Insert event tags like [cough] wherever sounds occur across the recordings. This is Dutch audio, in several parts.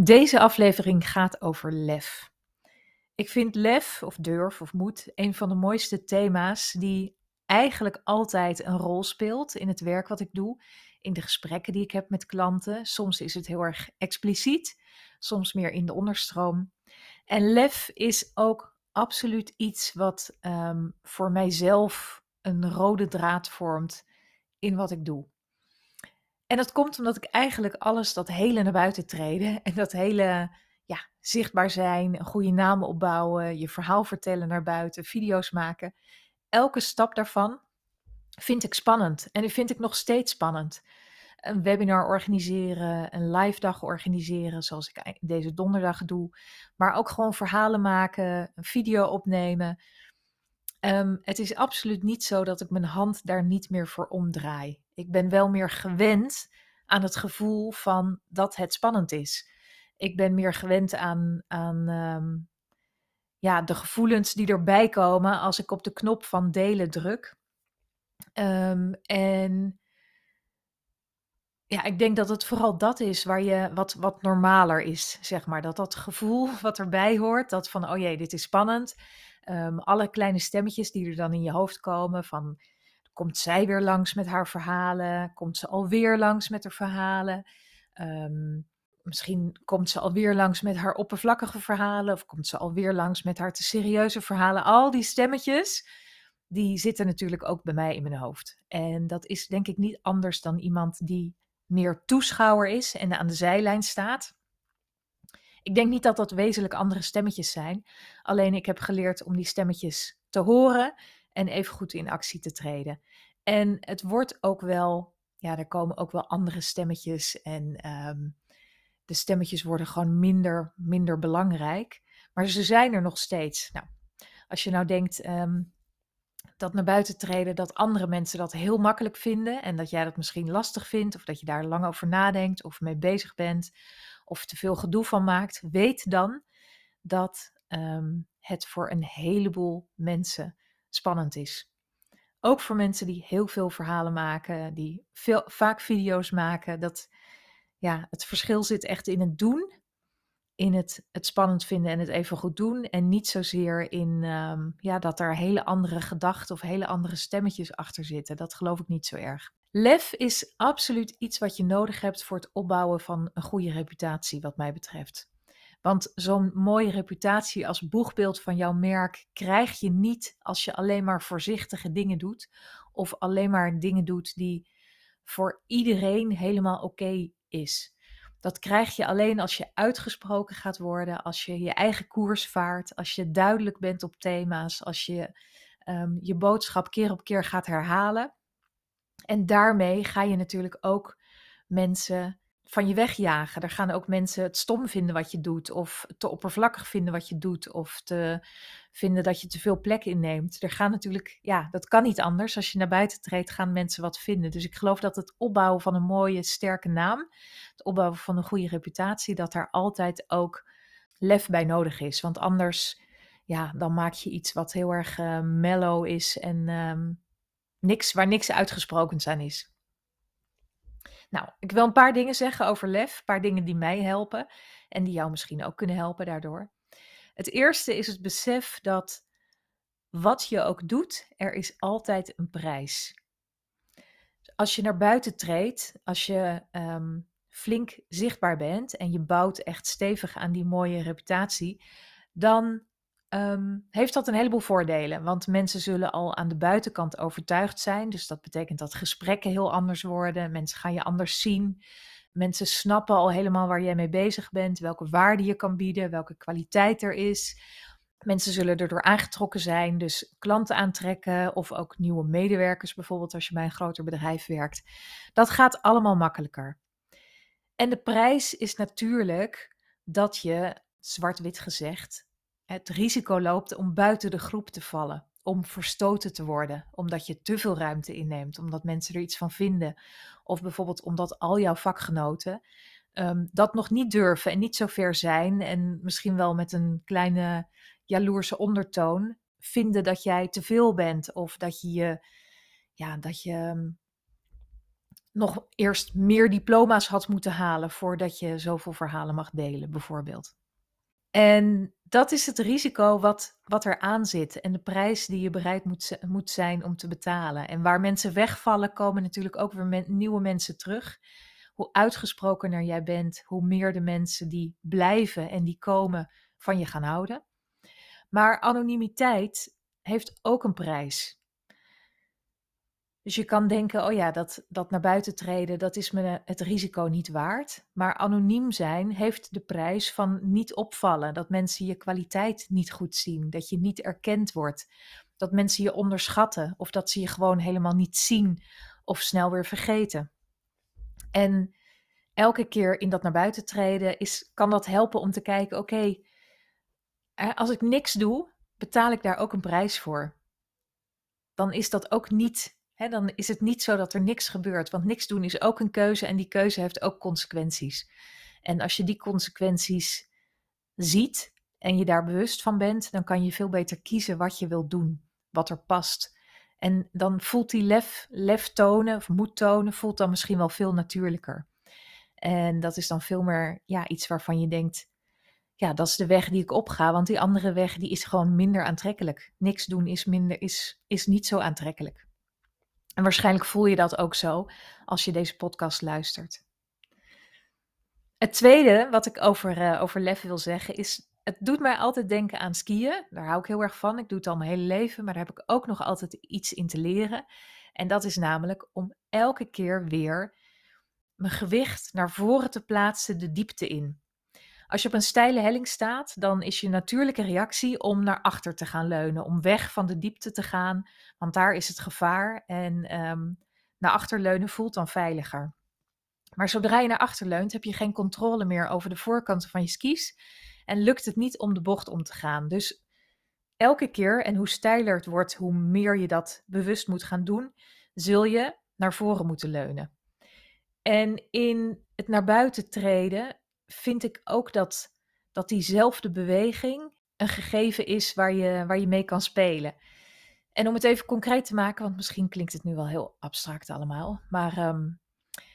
Deze aflevering gaat over lef. Ik vind lef, of durf, of moed, een van de mooiste thema's die eigenlijk altijd een rol speelt in het werk wat ik doe, in de gesprekken die ik heb met klanten. Soms is het heel erg expliciet, soms meer in de onderstroom. En lef is ook absoluut iets wat um, voor mijzelf een rode draad vormt in wat ik doe. En dat komt omdat ik eigenlijk alles, dat hele naar buiten treden en dat hele ja, zichtbaar zijn, een goede naam opbouwen, je verhaal vertellen naar buiten, video's maken. Elke stap daarvan vind ik spannend en die vind ik nog steeds spannend. Een webinar organiseren, een live dag organiseren, zoals ik deze donderdag doe. Maar ook gewoon verhalen maken, een video opnemen. Ehm, het is absoluut niet zo dat ik mijn hand daar niet meer voor omdraai. Ik ben wel meer gewend aan het gevoel van dat het spannend is. Ik ben meer gewend aan, aan ehm, ja, de gevoelens die erbij komen als ik op de knop van delen druk. Ehm, en ja, ik denk dat het vooral dat is waar je wat, wat normaler is, zeg maar. Dat dat gevoel wat erbij hoort, dat van, oh jee, dit is spannend. Um, alle kleine stemmetjes die er dan in je hoofd komen van komt zij weer langs met haar verhalen? Komt ze alweer langs met haar verhalen? Um, misschien komt ze alweer langs met haar oppervlakkige verhalen of komt ze alweer langs met haar te serieuze verhalen. Al die stemmetjes, die zitten natuurlijk ook bij mij in mijn hoofd. En dat is denk ik niet anders dan iemand die meer toeschouwer is en aan de zijlijn staat. Ik denk niet dat dat wezenlijk andere stemmetjes zijn. Alleen ik heb geleerd om die stemmetjes te horen en even goed in actie te treden. En het wordt ook wel, ja, er komen ook wel andere stemmetjes en um, de stemmetjes worden gewoon minder, minder belangrijk. Maar ze zijn er nog steeds. Nou, als je nou denkt um, dat naar buiten treden, dat andere mensen dat heel makkelijk vinden en dat jij dat misschien lastig vindt of dat je daar lang over nadenkt of mee bezig bent of te veel gedoe van maakt, weet dan dat um, het voor een heleboel mensen spannend is. Ook voor mensen die heel veel verhalen maken, die veel, vaak video's maken. Dat, ja, het verschil zit echt in het doen, in het, het spannend vinden en het even goed doen. En niet zozeer in um, ja, dat er hele andere gedachten of hele andere stemmetjes achter zitten. Dat geloof ik niet zo erg. Lef is absoluut iets wat je nodig hebt voor het opbouwen van een goede reputatie, wat mij betreft. Want zo'n mooie reputatie als boegbeeld van jouw merk krijg je niet als je alleen maar voorzichtige dingen doet. Of alleen maar dingen doet die voor iedereen helemaal oké is. Dat krijg je alleen als je uitgesproken gaat worden, als je je eigen koers vaart, als je duidelijk bent op thema's, als je um, je boodschap keer op keer gaat herhalen. En daarmee ga je natuurlijk ook mensen van je wegjagen. Er gaan ook mensen het stom vinden wat je doet, of te oppervlakkig vinden wat je doet, of te vinden dat je te veel plek inneemt. Er gaan natuurlijk, ja, dat kan niet anders. Als je naar buiten treedt, gaan mensen wat vinden. Dus ik geloof dat het opbouwen van een mooie, sterke naam, het opbouwen van een goede reputatie, dat daar altijd ook lef bij nodig is. Want anders, ja, dan maak je iets wat heel erg uh, mellow is en um, niks, waar niks uitgesproken aan is. Nou, ik wil een paar dingen zeggen over lef, een paar dingen die mij helpen en die jou misschien ook kunnen helpen daardoor. Het eerste is het besef dat wat je ook doet, er is altijd een prijs. Als je naar buiten treedt, als je um, flink zichtbaar bent en je bouwt echt stevig aan die mooie reputatie, dan um, heeft dat een heleboel voordelen. Want mensen zullen al aan de buitenkant overtuigd zijn. Dus dat betekent dat gesprekken heel anders worden. Mensen gaan je anders zien. Mensen snappen al helemaal waar jij mee bezig bent, welke waarde je kan bieden, welke kwaliteit er is. Mensen zullen erdoor aangetrokken zijn, dus klanten aantrekken of ook nieuwe medewerkers, bijvoorbeeld als je bij een groter bedrijf werkt. Dat gaat allemaal makkelijker. En de prijs is natuurlijk dat je, zwart-wit gezegd, het risico loopt om buiten de groep te vallen, om verstoten te worden, omdat je te veel ruimte inneemt, omdat mensen er iets van vinden, of bijvoorbeeld omdat al jouw vakgenoten um, dat nog niet durven en niet zo ver zijn en misschien wel met een kleine jaloerse ondertoon vinden dat jij te veel bent of dat je je, ja, dat je, ehm, nog eerst meer diploma's had moeten halen voordat je zoveel verhalen mag delen, bijvoorbeeld. En dat is het risico wat, wat er aan zit en de prijs die je bereid moet, moet zijn om te betalen. En waar mensen wegvallen, komen natuurlijk ook weer nieuwe mensen terug. Hoe uitgesprokener jij bent, hoe meer de mensen die blijven en die komen van je gaan houden. Maar anonimiteit heeft ook een prijs. Dus je kan denken, oh ja, dat, dat naar buiten treden, dat is me het risico niet waard. Maar anoniem zijn heeft de prijs van niet opvallen. Dat mensen je kwaliteit niet goed zien. Dat je niet erkend wordt. Dat mensen je onderschatten. Of dat ze je gewoon helemaal niet zien. Of snel weer vergeten. En elke keer in dat naar buiten treden is, kan dat helpen om te kijken, oké, als ik niks doe, betaal ik daar ook een prijs voor. Dan is dat ook niet dan is het niet zo dat er niks gebeurt. Want niks doen is ook een keuze en die keuze heeft ook consequenties. En als je die consequenties ziet en je daar bewust van bent, dan kan je veel beter kiezen wat je wilt doen, wat er past. En dan voelt die lef, lef tonen of moed tonen, voelt dan misschien wel veel natuurlijker. En dat is dan veel meer ja, iets waarvan je denkt, ja, dat is de weg die ik opga, want die andere weg die is gewoon minder aantrekkelijk. Niks doen is, minder, is, is niet zo aantrekkelijk. En waarschijnlijk voel je dat ook zo als je deze podcast luistert. Het tweede wat ik over, uh, over lef wil zeggen is, het doet mij altijd denken aan skiën. Daar hou ik heel erg van. Ik doe het al mijn hele leven, maar daar heb ik ook nog altijd iets in te leren. En dat is namelijk om elke keer weer mijn gewicht naar voren te plaatsen, de diepte in. Als je op een steile helling staat, dan is je natuurlijke reactie om naar achter te gaan leunen, om weg van de diepte te gaan, want daar is het gevaar en um, naar achter leunen voelt dan veiliger. Maar zodra je naar achter leunt, heb je geen controle meer over de voorkanten van je skis en lukt het niet om de bocht om te gaan. Dus elke keer, en hoe steiler het wordt, hoe meer je dat bewust moet gaan doen, zul je naar voren moeten leunen. En in het naar buiten treden vind ik ook dat, dat diezelfde beweging een gegeven is waar je, waar je mee kan spelen. En om het even concreet te maken, want misschien klinkt het nu wel heel abstract allemaal, maar ehm,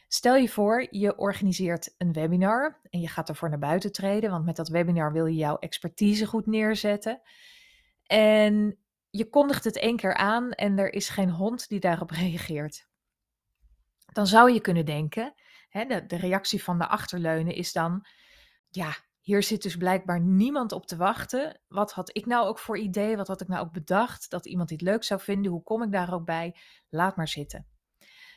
stel je voor, je organiseert een webinar en je gaat ervoor naar buiten treden, want met dat webinar wil je jouw expertise goed neerzetten. En je kondigt het één keer aan en er is geen hond die daarop [laughs] reageert. Dan zou je kunnen denken, hè, de, reactie van de achterleunen is dan, ja, hier zit dus blijkbaar niemand op te wachten. Wat had ik nou ook voor idee? Wat had ik nou ook bedacht? Dat iemand dit leuk zou vinden? Hoe kom ik daar ook bij? Laat maar zitten.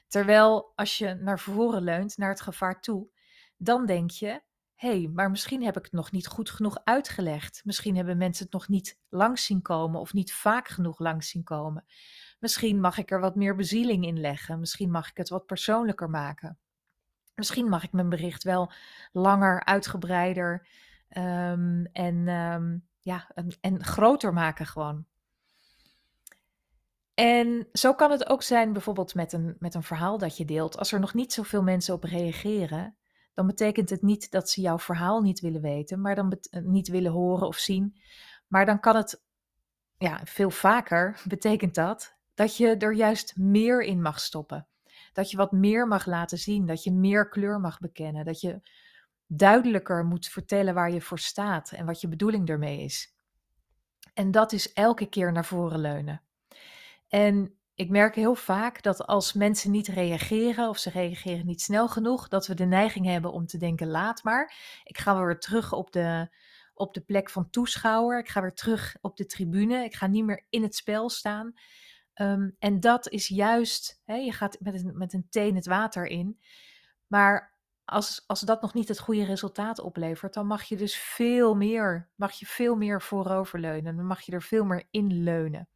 Terwijl als je naar voren leunt, naar het gevaar toe, dan denk je: hé, hey, maar misschien heb ik het nog niet goed genoeg uitgelegd. Misschien hebben mensen het nog niet langs zien komen of niet vaak genoeg langs zien komen. Misschien mag ik er wat meer bezieling in leggen. Misschien mag ik het wat persoonlijker maken. Misschien mag ik mijn bericht wel langer, uitgebreider ehm, en, um, ja, en, en groter maken gewoon. En zo kan het ook zijn bijvoorbeeld met een, met een verhaal dat je deelt. Als er nog niet zoveel mensen op reageren, dan betekent het niet dat ze jouw verhaal niet willen weten, maar dan eh, niet willen horen of zien. Maar dan kan het, ja, veel vaker [laughs] betekent dat dat je er juist meer in mag stoppen dat je wat meer mag laten zien, dat je meer kleur mag bekennen, dat je duidelijker moet vertellen waar je voor staat en wat je bedoeling ermee is. En dat is elke keer naar voren leunen. En ik merk heel vaak dat als mensen niet reageren of ze reageren niet snel genoeg, dat we de neiging hebben om te denken: laat maar. Ik ga weer terug op de, op de plek van toeschouwer. Ik ga weer terug op de tribune. Ik ga niet meer in het spel staan. Ehm, en dat is juist, hè, je gaat met een, met een teen het water in. Maar als, als dat nog niet het goede resultaat oplevert, dan mag je dus veel meer, mag je veel meer vooroverleunen. Dan mag je er veel meer in leunen.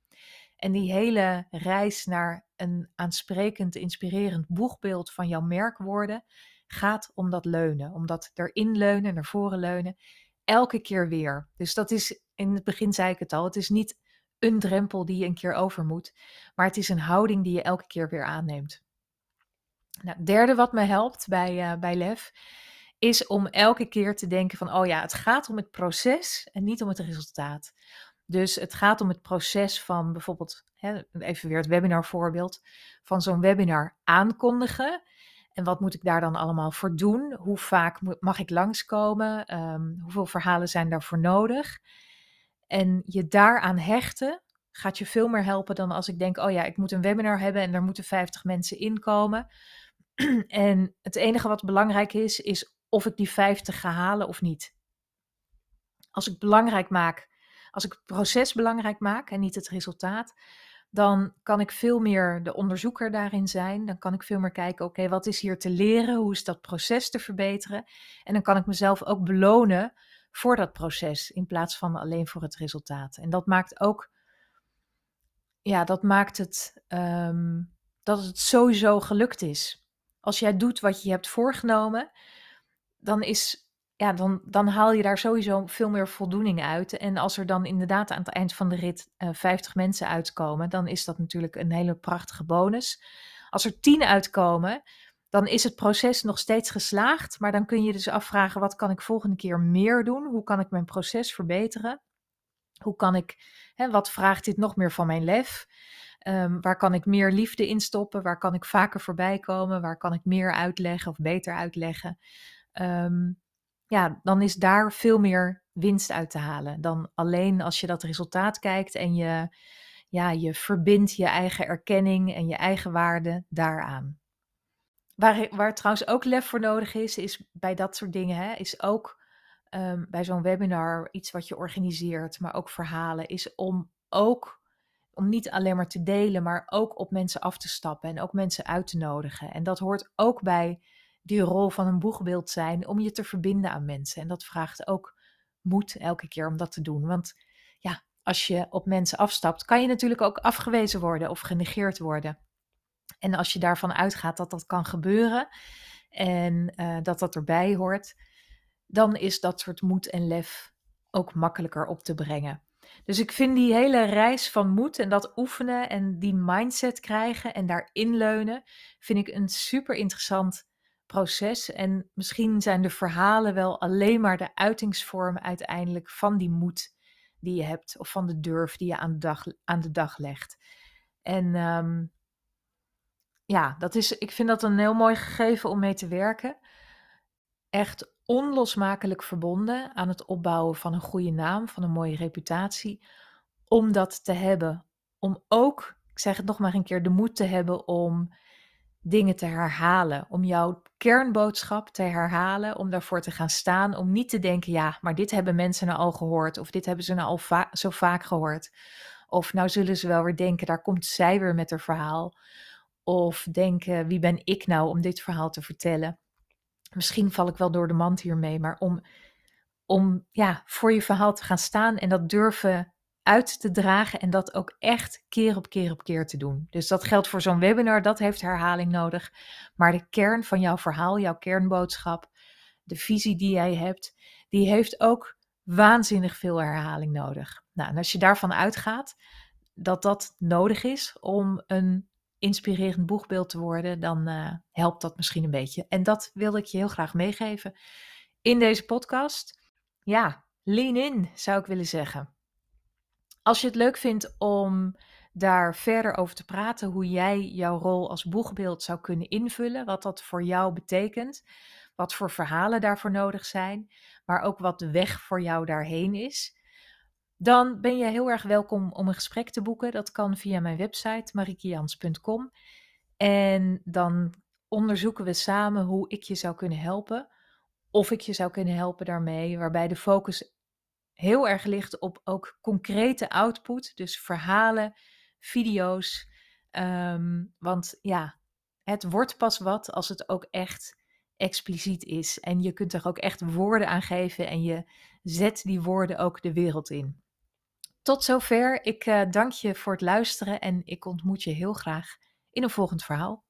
En die hele reis naar een aansprekend, inspirerend boegbeeld van jouw merk worden, gaat om dat leunen. Om dat erin leunen, naar voren leunen. Elke keer weer. Dus dat is, in het begin zei ik het al, het is niet een drempel die je een keer over moet, maar het is een houding die je elke keer weer aanneemt. Nou, het derde wat me helpt bij, uh, bij LEF is om elke keer te denken van, oh ja, het gaat om het proces en niet om het resultaat. Dus het gaat om het proces van bijvoorbeeld, hè, even weer het webinar voorbeeld, van zo'n webinar aankondigen En wat moet ik daar dan allemaal voor doen? Hoe vaak mag ik langskomen? Um, hoeveel verhalen zijn daarvoor nodig? En je daaraan hechten gaat je veel meer helpen dan als ik denk: oh ja, ik moet een webinar hebben en er moeten 50 mensen inkomen. [clears throat] en het enige wat belangrijk is, is of ik die 50 ga halen of niet. Als ik belangrijk maak, als ik het proces belangrijk maak en niet het resultaat, dan kan ik veel meer de onderzoeker daarin zijn. Dan kan ik veel meer kijken, oké, wat is hier te leren? Hoe is dat proces te verbeteren? En dan kan ik mezelf ook belonen voor dat proces in plaats van alleen voor het resultaat. En dat maakt ook, ja, dat maakt het ehm, dat het sowieso gelukt is. Als jij doet wat je hebt voorgenomen, dan is ja, dan, dan haal je daar sowieso veel meer voldoening uit. En als er dan inderdaad aan het eind van de rit uh, eh, 50 mensen uitkomen, dan is dat natuurlijk een hele prachtige bonus. Als er 10 uitkomen, dan is het proces nog steeds geslaagd. Maar dan kun je dus afvragen: wat kan ik volgende keer meer doen? Hoe kan ik mijn proces verbeteren? Hoe kan ik, hè, wat vraagt dit nog meer van mijn lef? Um, waar kan ik meer liefde in stoppen? Waar kan ik vaker voorbij komen? Waar kan ik meer uitleggen of beter uitleggen? Um, ja, dan is daar veel meer winst uit te halen dan alleen als je dat resultaat kijkt en je, ja, je verbindt je eigen erkenning en je eigen waarde daaraan. Waar, waar trouwens ook lef voor nodig is, is bij dat soort dingen, hè, is ook um, bij zo'n webinar iets wat je organiseert, maar ook verhalen, is om ook, om niet alleen maar te delen, maar ook op mensen af te stappen en ook mensen uit te nodigen. En dat hoort ook bij die rol van een boegbeeld zijn om je te verbinden aan mensen. En dat vraagt ook moed elke keer om dat te doen. Want ja, als je op mensen afstapt, kan je natuurlijk ook afgewezen worden of genegeerd worden. En als je daarvan uitgaat dat dat kan gebeuren en uh, dat dat erbij hoort, dan is dat soort moed en lef ook makkelijker op te brengen. Dus ik vind die hele reis van moed en dat oefenen en die mindset krijgen en daarin leunen, vind ik een super interessant proces. En misschien zijn de verhalen wel alleen maar de uitingsvorm uiteindelijk van die moed die je hebt, of van de durf die je aan de dag, aan de dag legt. En ehm, ja, dat is, ik vind dat een heel mooi gegeven om mee te werken. Echt onlosmakelijk verbonden aan het opbouwen van een goede naam, van een mooie reputatie. Om dat te hebben. Om ook, ik zeg het nog maar een keer, de moed te hebben om dingen te herhalen, om jouw kernboodschap te herhalen, om daarvoor te gaan staan, om niet te denken, ja, maar dit hebben mensen nou al gehoord, of dit hebben ze nou al zo vaak gehoord. Of nou zullen ze wel weer denken, daar komt zij weer met haar verhaal. Of denken, wie ben ik nou om dit verhaal te vertellen? Misschien val ik wel door de mand hiermee, maar om, om ja, voor je verhaal te gaan staan en dat durven uit te dragen en dat ook echt keer op keer op keer te doen. Dus dat geldt voor zo'n webinar, dat heeft herhaling nodig. Maar de kern van jouw verhaal, jouw kernboodschap, de visie die jij hebt, die heeft ook waanzinnig veel herhaling nodig. Nou, en als je daarvan uitgaat dat dat nodig is om een inspirerend boegbeeld te worden, dan uh, helpt dat misschien een beetje. En dat wilde ik je heel graag meegeven in deze podcast. Ja, lean in, zou ik willen zeggen. Als je het leuk vindt om daar verder over te praten, hoe jij jouw rol als boegbeeld zou kunnen invullen, wat dat voor jou betekent, wat voor verhalen daarvoor nodig zijn, maar ook wat de weg voor jou daarheen is, dan ben je heel erg welkom om een gesprek te boeken. Dat kan via mijn website marikians.com. En dan onderzoeken we samen hoe ik je zou kunnen helpen. Of ik je zou kunnen helpen daarmee, waarbij de focus heel erg ligt op ook concrete output, dus verhalen, video's. Ehm, want ja, het wordt pas wat als het ook echt expliciet is. En je kunt er ook echt woorden aan geven en je zet die woorden ook de wereld in. Tot zover. Ik uh, dank je voor het luisteren en ik ontmoet je heel graag in een volgend verhaal.